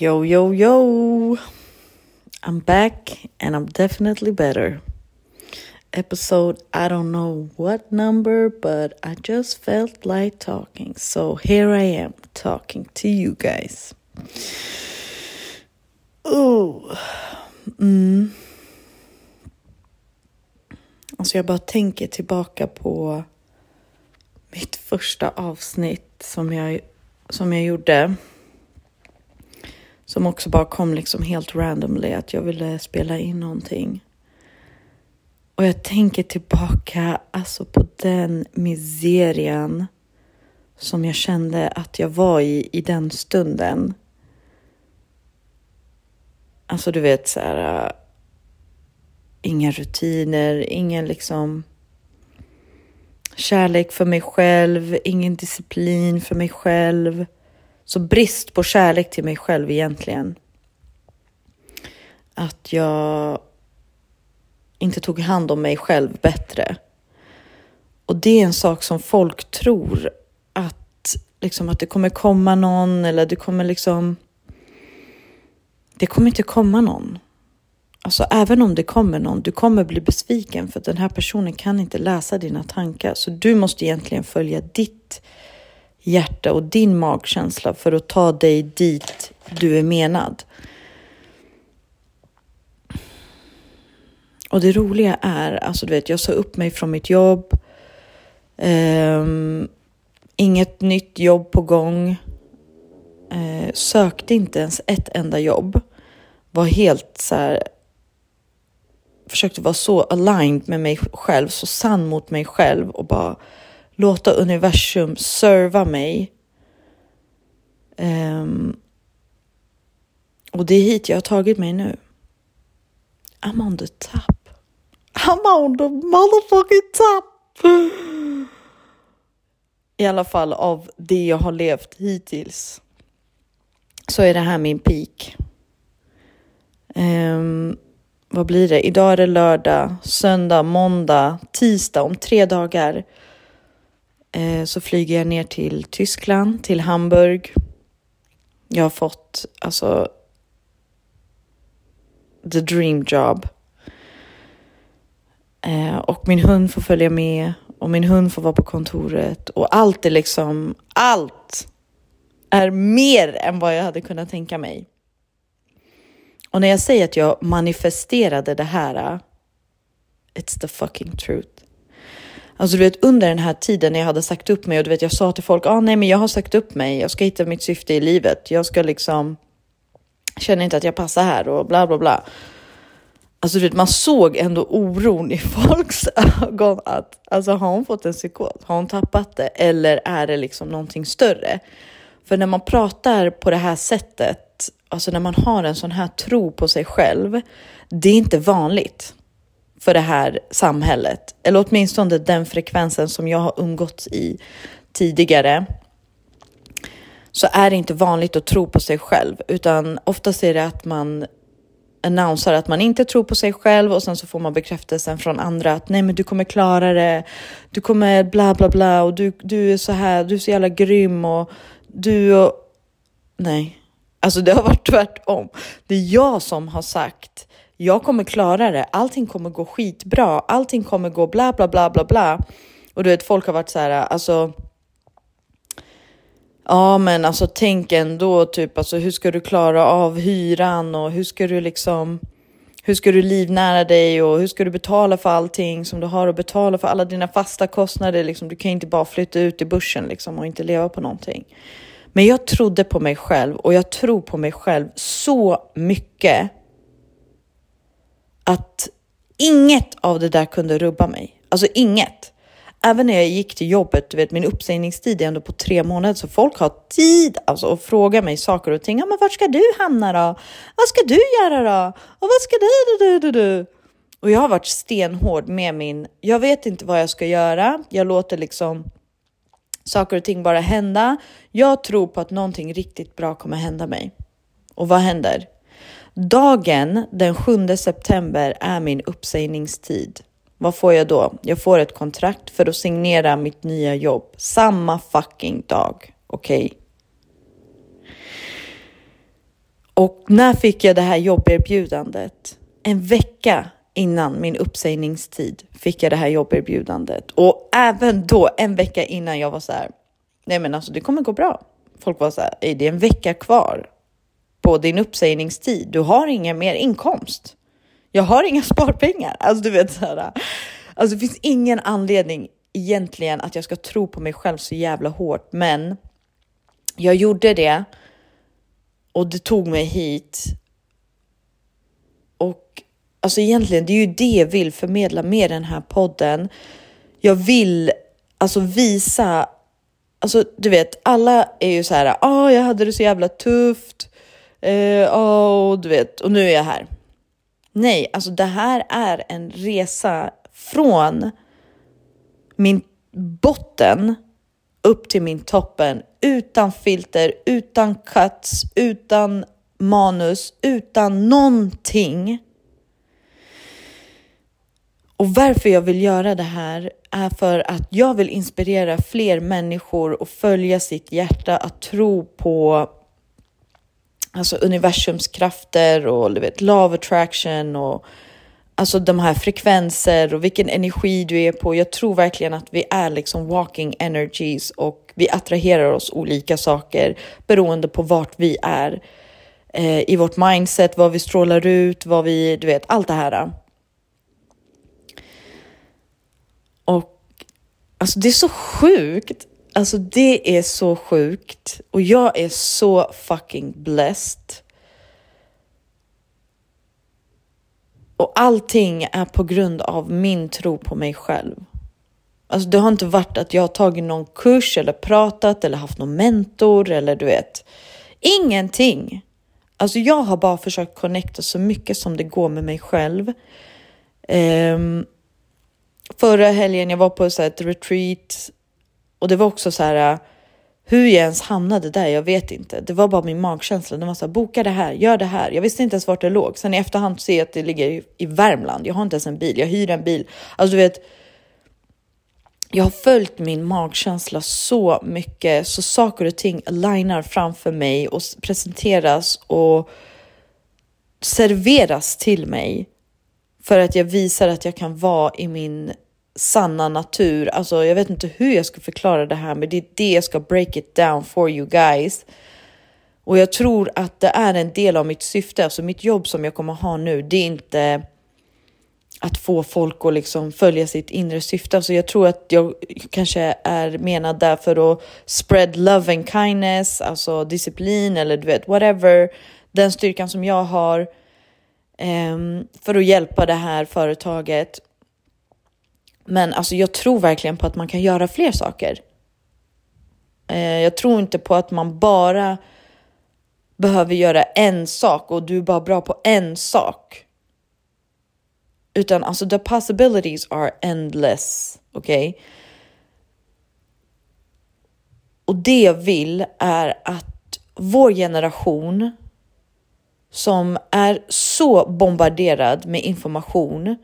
Yo, yo, yo. I'm back and I'm definitely better. Episode, I don't know what number, but I just felt like talking. So here I am talking to you guys. Oh. Mm. Alltså jag bara tänker tillbaka på mitt första avsnitt som jag, som jag gjorde. Som också bara kom liksom helt randomly att jag ville spela in någonting. Och jag tänker tillbaka alltså på den miserian som jag kände att jag var i i den stunden. Alltså du vet så här. Uh, inga rutiner, ingen liksom kärlek för mig själv, ingen disciplin för mig själv. Så brist på kärlek till mig själv egentligen. Att jag inte tog hand om mig själv bättre. Och det är en sak som folk tror att, liksom, att det kommer komma någon eller det kommer liksom... Det kommer inte komma någon. Alltså även om det kommer någon, du kommer bli besviken för att den här personen kan inte läsa dina tankar. Så du måste egentligen följa ditt hjärta och din magkänsla för att ta dig dit du är menad. Och det roliga är, alltså du vet, jag sa upp mig från mitt jobb. Um, inget nytt jobb på gång. Uh, sökte inte ens ett enda jobb. Var helt så här, försökte vara så aligned med mig själv, så sann mot mig själv och bara låta universum serva mig. Um, och det är hit jag har tagit mig nu. I'm on the top. I'm on the motherfucking top! I alla fall av det jag har levt hittills. Så är det här min peak. Um, vad blir det? Idag är det lördag, söndag, måndag, tisdag. Om tre dagar Eh, så flyger jag ner till Tyskland, till Hamburg. Jag har fått alltså the dream job. Eh, och min hund får följa med och min hund får vara på kontoret och allt är liksom, allt är mer än vad jag hade kunnat tänka mig. Och när jag säger att jag manifesterade det här, eh, it's the fucking truth. Alltså du vet under den här tiden när jag hade sagt upp mig och du vet jag sa till folk, ah, nej men jag har sagt upp mig, jag ska hitta mitt syfte i livet, jag ska liksom, känner inte att jag passar här och bla bla bla. Alltså du vet, man såg ändå oron i folks ögon att alltså har hon fått en psykos? Har hon tappat det? Eller är det liksom någonting större? För när man pratar på det här sättet, alltså när man har en sån här tro på sig själv, det är inte vanligt för det här samhället. Eller åtminstone den frekvensen som jag har umgåtts i tidigare. Så är det inte vanligt att tro på sig själv, utan oftast är det att man annonserar att man inte tror på sig själv och sen så får man bekräftelsen från andra att nej men du kommer klara det, du kommer bla bla bla och du, du är så här, du är så jävla grym och du och... Nej, alltså det har varit tvärtom. Det är jag som har sagt jag kommer klara det, allting kommer gå skitbra, allting kommer gå bla bla bla bla bla. Och du vet, folk har varit så här, alltså. Ja, men alltså tänk ändå typ, alltså hur ska du klara av hyran och hur ska du liksom, hur ska du livnära dig och hur ska du betala för allting som du har att betala för alla dina fasta kostnader? Liksom, du kan inte bara flytta ut i börsen liksom och inte leva på någonting. Men jag trodde på mig själv och jag tror på mig själv så mycket att inget av det där kunde rubba mig. Alltså inget. Även när jag gick till jobbet, du vet min uppsägningstid är ändå på tre månader, så folk har tid alltså, att fråga mig saker och ting. Ja, men vart ska du hamna då? Vad ska du göra då? Och vad ska du, du, du, du? Och jag har varit stenhård med min, jag vet inte vad jag ska göra. Jag låter liksom saker och ting bara hända. Jag tror på att någonting riktigt bra kommer hända mig. Och vad händer? Dagen den 7 september är min uppsägningstid. Vad får jag då? Jag får ett kontrakt för att signera mitt nya jobb samma fucking dag. Okej? Okay? Och när fick jag det här jobberbjudandet? En vecka innan min uppsägningstid fick jag det här jobberbjudandet. Och även då, en vecka innan jag var så här, nej men alltså det kommer gå bra. Folk var så här, det är en vecka kvar på din uppsägningstid. Du har ingen mer inkomst. Jag har inga sparpengar. Alltså du vet så här. Alltså det finns ingen anledning egentligen att jag ska tro på mig själv så jävla hårt, men jag gjorde det och det tog mig hit. Och alltså egentligen, det är ju det jag vill förmedla med den här podden. Jag vill alltså visa, alltså du vet, alla är ju så här, ja, ah, jag hade det så jävla tufft, eh, oh, du vet, och nu är jag här. Nej, alltså det här är en resa från min botten upp till min toppen utan filter, utan cuts, utan manus, utan någonting. Och varför jag vill göra det här är för att jag vill inspirera fler människor att följa sitt hjärta, att tro på alltså universums krafter och du vet, love attraction och alltså de här frekvenser och vilken energi du är på. Jag tror verkligen att vi är liksom walking energies och vi attraherar oss olika saker beroende på vart vi är eh, i vårt mindset, vad vi strålar ut, vad vi, du vet, allt det här. Och alltså det är så sjukt. Alltså det är så sjukt och jag är så fucking blessed Och allting är på grund av min tro på mig själv. Alltså det har inte varit att jag har tagit någon kurs eller pratat eller haft någon mentor eller du vet. Ingenting. Alltså jag har bara försökt connecta så mycket som det går med mig själv. Um, förra helgen jag var på så ett retreat och det var också så här äh, hur jag ens hamnade där, jag vet inte. Det var bara min magkänsla. Den var så här, boka det här, gör det här. Jag visste inte ens vart det låg. Sen i efterhand ser jag att det ligger i, Värmland. Jag har inte ens en bil, jag hyr en bil. Alltså du vet, jag har följt min magkänsla så mycket så saker och ting alignar framför mig och presenteras och serveras till mig för att jag visar att jag kan vara i min sanna natur. Alltså, jag vet inte hur jag ska förklara det här, men det är det jag ska break it down for you guys. Och jag tror att det är en del av mitt syfte, alltså mitt jobb som jag kommer ha nu, det är inte att få folk att liksom följa sitt inre syfte. Alltså jag tror att jag kanske är menad där för att spread love and kindness, alltså disciplin eller du vet whatever. Den styrkan som jag har um, för att hjälpa det här företaget men alltså, jag tror verkligen på att man kan göra fler saker. Eh, jag tror inte på att man bara behöver göra en sak och du är bara bra på en sak. Utan alltså the possibilities are endless. Okej? Okay? Och det jag vill är att vår generation som är så bombarderad med information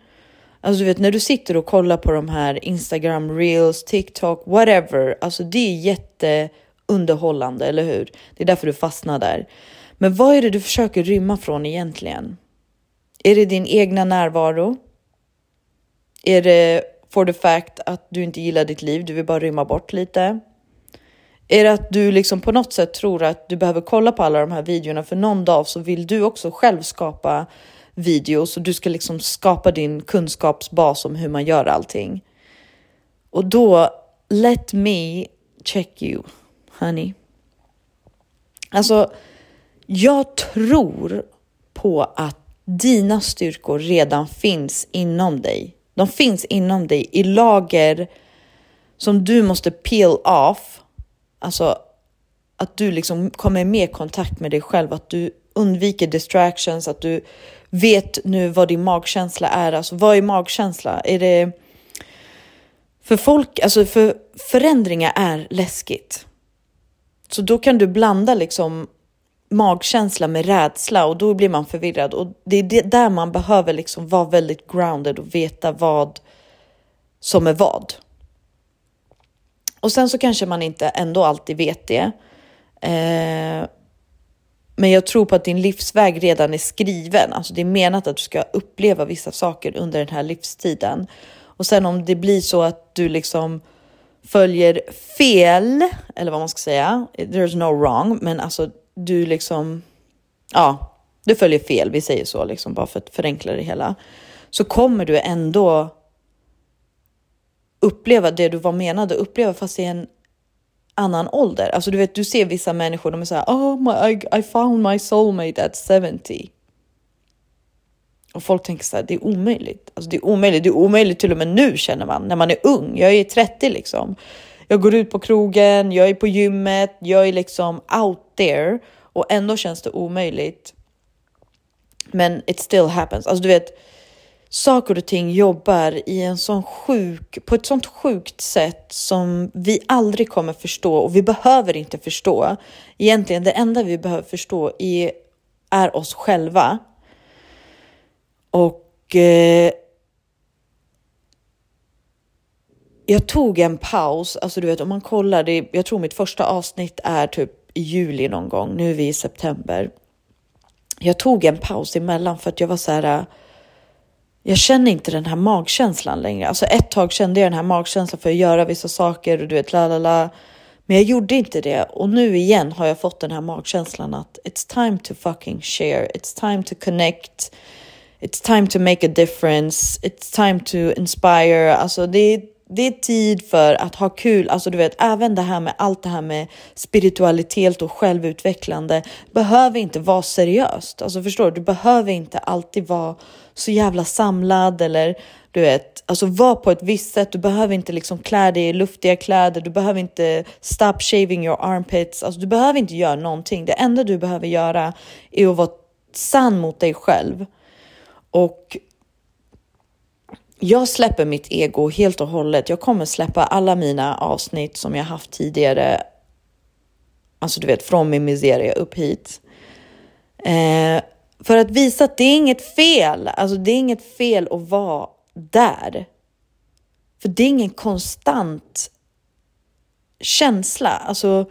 Alltså du vet när du sitter och kollar på de här Instagram reels, TikTok, whatever. Alltså det är jätteunderhållande, eller hur? Det är därför du fastnar där. Men vad är det du försöker rymma från egentligen? Är det din egna närvaro? Är det for the fact att du inte gillar ditt liv, du vill bara rymma bort lite? Är det att du liksom på något sätt tror att du behöver kolla på alla de här videorna för någon dag så vill du också själv skapa videos och du ska liksom skapa din kunskapsbas om hur man gör allting. Och då, let me check you, honey. Alltså, jag tror på att dina styrkor redan finns inom dig. De finns inom dig i lager som du måste peel off. Alltså att du liksom kommer i mer kontakt med dig själv, att du undviker distractions, att du vet nu vad din magkänsla är. Alltså vad är magkänsla? Är det... För folk, alltså för förändringar är läskigt. Så då kan du blanda liksom magkänsla med rädsla och då blir man förvirrad och det är det där man behöver liksom vara väldigt grounded och veta vad som är vad. Och sen så kanske man inte ändå alltid vet det. Eh, men jag tror på att din livsväg redan är skriven. Alltså det är menat att du ska uppleva vissa saker under den här livstiden. Och sen om det blir så att du liksom följer fel, eller vad man ska säga, there's no wrong, men alltså du liksom, ja, du följer fel, vi säger så, liksom bara för att förenkla det hela, så kommer du ändå uppleva det du var menad att uppleva fast i en annan ålder. Alltså du vet, du ser vissa människor, de är såhär, oh my, I, I found my soulmate at 70. Och folk tänker så här, det är omöjligt. Alltså det är omöjligt. Det är omöjligt till och med nu känner man när man är ung. Jag är 30 liksom. Jag går ut på krogen, jag är på gymmet, jag är liksom out there och ändå känns det omöjligt. Men it still happens. Alltså du vet, saker och ting jobbar i en sån sjuk, på ett sånt sjukt sätt som vi aldrig kommer förstå och vi behöver inte förstå. Egentligen det enda vi behöver förstå är, är oss själva. Och eh, jag tog en paus, alltså du vet om man kollar, det, jag tror mitt första avsnitt är typ i juli någon gång, nu är vi i september. Jag tog en paus emellan för att jag var så här, jag känner inte den här magkänslan längre. Alltså ett tag kände jag den här magkänslan för att göra vissa saker och du vet, la la la. Men jag gjorde inte det och nu igen har jag fått den här magkänslan att it's time to fucking share. It's time to connect. It's time to make a difference. It's time to inspire. Alltså det är, det är tid för att ha kul. Alltså du vet, även det här med allt det här med spiritualitet och självutvecklande behöver inte vara seriöst. Alltså förstår du? Du behöver inte alltid vara så jävla samlad eller du vet, alltså var på ett visst sätt. Du behöver inte liksom klä dig i luftiga kläder. Du behöver inte stop shaving your armpits. Alltså du behöver inte göra någonting. Det enda du behöver göra är att vara sann mot dig själv. Och jag släpper mitt ego helt och hållet. Jag kommer släppa alla mina avsnitt som jag haft tidigare. Alltså du vet, från min miseria upp hit. Eh, för att visa att det är inget fel. Alltså det är inget fel att vara där. För det är ingen konstant känsla. Alltså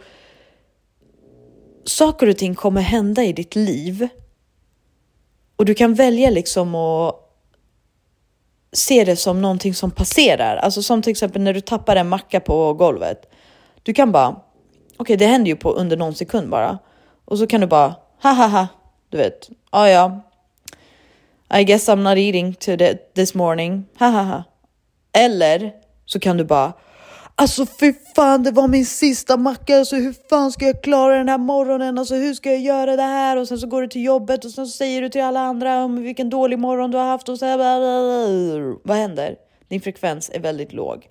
saker och ting kommer hända i ditt liv. Och du kan välja liksom att se det som någonting som passerar. Alltså som till exempel när du tappar en macka på golvet. Du kan bara, okej okay, det händer ju på under någon sekund bara. Och så kan du bara, ha ha ha, du vet, ja ja. I guess I'm not eating to this morning. Ha ha ha. Eller så kan du bara Alltså fy fan, det var min sista macka. Alltså hur fan ska jag klara den här morgonen? Alltså hur ska jag göra det här? Och sen så går du till jobbet och sen så säger du till alla andra om vilken dålig morgon du har haft och så här, Vad händer? Din frekvens är väldigt låg.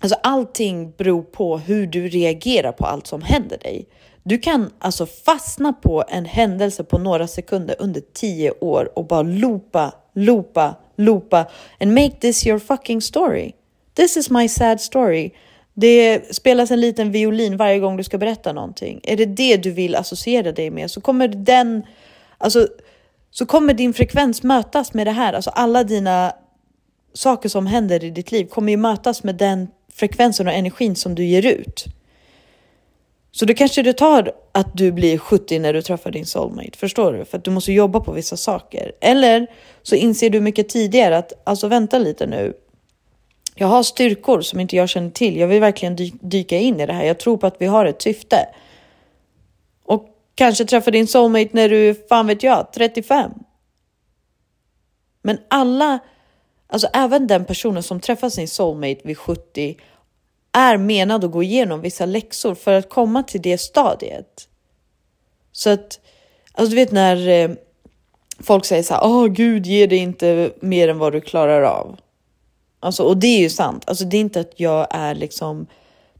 Alltså allting beror på hur du reagerar på allt som händer dig. Du kan alltså fastna på en händelse på några sekunder under tio år och bara loopa, loopa, loopa and make this your fucking story. This is my sad story. Det spelas en liten violin varje gång du ska berätta någonting. Är det det du vill associera dig med så kommer den, alltså, så kommer din frekvens mötas med det här. Alltså alla dina saker som händer i ditt liv kommer ju mötas med den frekvensen och energin som du ger ut. Så då kanske det tar att du blir 70 när du träffar din soulmate. Förstår du? För att du måste jobba på vissa saker. Eller så inser du mycket tidigare att alltså vänta lite nu. Jag har styrkor som inte jag känner till. Jag vill verkligen dy dyka in i det här. Jag tror på att vi har ett syfte. Och kanske träffa din soulmate när du, fan vet jag, 35. Men alla, alltså även den personen som träffar sin soulmate vid 70 är menad att gå igenom vissa läxor för att komma till det stadiet. Så att, alltså du vet när eh, folk säger så här, åh oh, gud ge dig inte mer än vad du klarar av. Alltså, och det är ju sant. Alltså, det är inte att jag är liksom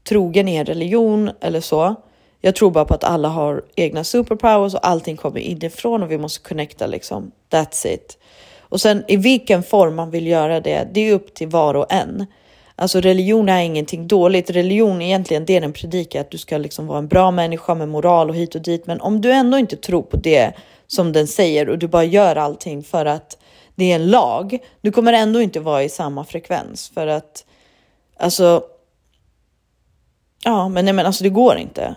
trogen i en religion eller så. Jag tror bara på att alla har egna superpowers och allting kommer inifrån och vi måste connecta liksom. That's it. Och sen i vilken form man vill göra det, det är upp till var och en. Alltså religion är ingenting dåligt. Religion egentligen, det den predikar att du ska liksom vara en bra människa med moral och hit och dit. Men om du ändå inte tror på det som den säger och du bara gör allting för att det är en lag, du kommer ändå inte vara i samma frekvens för att alltså. Ja, men nej, men alltså det går inte.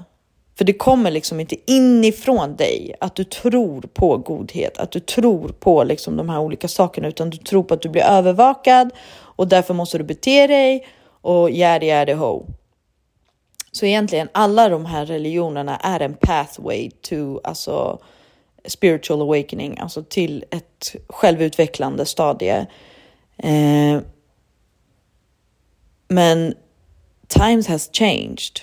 För det kommer liksom inte inifrån dig att du tror på godhet, att du tror på liksom de här olika sakerna, utan du tror på att du blir övervakad och därför måste du bete dig och yadi yada ho. Så egentligen alla de här religionerna är en pathway to alltså spiritual awakening, alltså till ett självutvecklande stadie. Eh, men times has changed.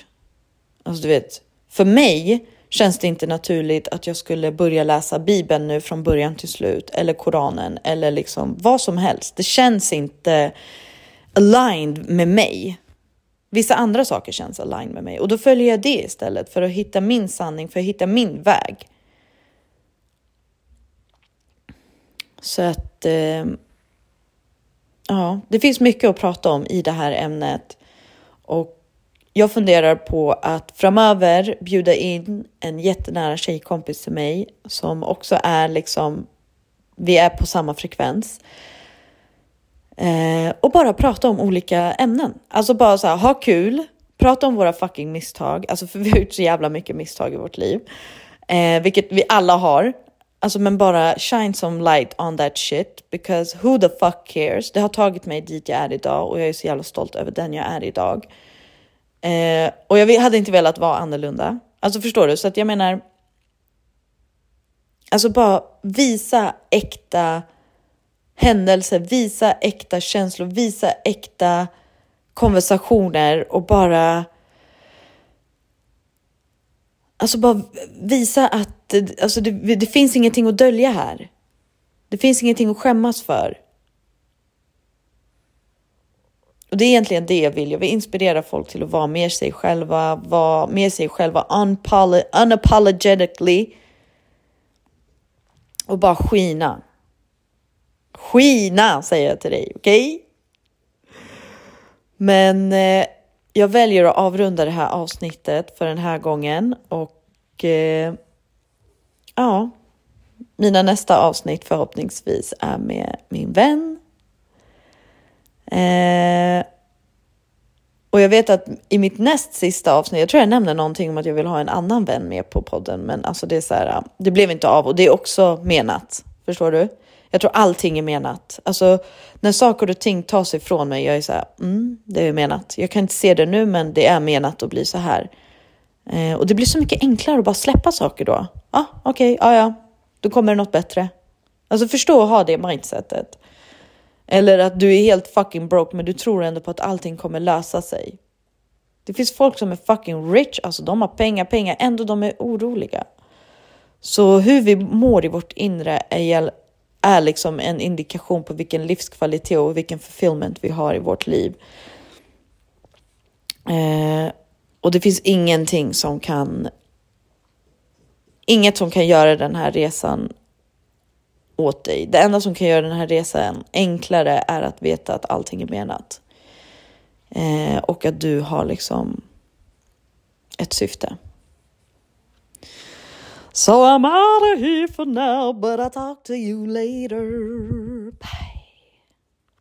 Alltså du vet, för mig känns det inte naturligt att jag skulle börja läsa Bibeln nu från början till slut eller Koranen eller liksom vad som helst. Det känns inte aligned med mig. Vissa andra saker känns aligned med mig och då följer jag det istället för att hitta min sanning, för att hitta min väg. Så att eh, ja, det finns mycket att prata om i det här ämnet och jag funderar på att framöver bjuda in en jättenära tjejkompis till mig som också är liksom, vi är på samma frekvens. Eh, och bara prata om olika ämnen. Alltså bara så här, ha kul, prata om våra fucking misstag, alltså för vi har gjort så jävla mycket misstag i vårt liv, eh, vilket vi alla har. Alltså men bara shine some light on that shit because who the fuck cares? Det har tagit mig dit jag är idag och jag är så jävla stolt över den jag är idag. Eh, och jag hade inte velat vara annorlunda. Alltså förstår du? Så att jag menar. Alltså bara visa äkta händelser, visa äkta känslor, visa äkta konversationer och bara. Alltså bara visa att alltså det, det finns ingenting att dölja här. Det finns ingenting att skämmas för. Och det är egentligen det jag vill. Jag vill inspirera folk till att vara mer sig själva, vara mer sig själva unapolo unapologetically. Och bara skina. Skina säger jag till dig, okej? Okay? Men eh, jag väljer att avrunda det här avsnittet för den här gången och eh, ja, mina nästa avsnitt förhoppningsvis är med min vän Eh, och jag vet att i mitt näst sista avsnitt, jag tror jag nämner någonting om att jag vill ha en annan vän med på podden, men alltså det är så här, det blev inte av och det är också menat. Förstår du? Jag tror allting är menat. Alltså när saker och ting tas ifrån mig, jag är så här, mm, det är menat. Jag kan inte se det nu, men det är menat att bli så här. Eh, och det blir så mycket enklare att bara släppa saker då. Ah, okej, okay, ah, ja, då kommer det något bättre. Alltså förstå att ha det mindsetet. Eller att du är helt fucking broke men du tror ändå på att allting kommer lösa sig. Det finns folk som är fucking rich, alltså de har pengar, pengar, ändå de är oroliga. Så hur vi mår i vårt inre är, är liksom en indikation på vilken livskvalitet och vilken fulfillment vi har i vårt liv. Eh, och det finns ingenting som kan Inget som kan göra den här resan åt dig. Det enda som kan göra den här resan enklare är att veta att allting är menat. Eh, och att du har liksom ett syfte. So I'm out of here for now, but I'll talk to you later.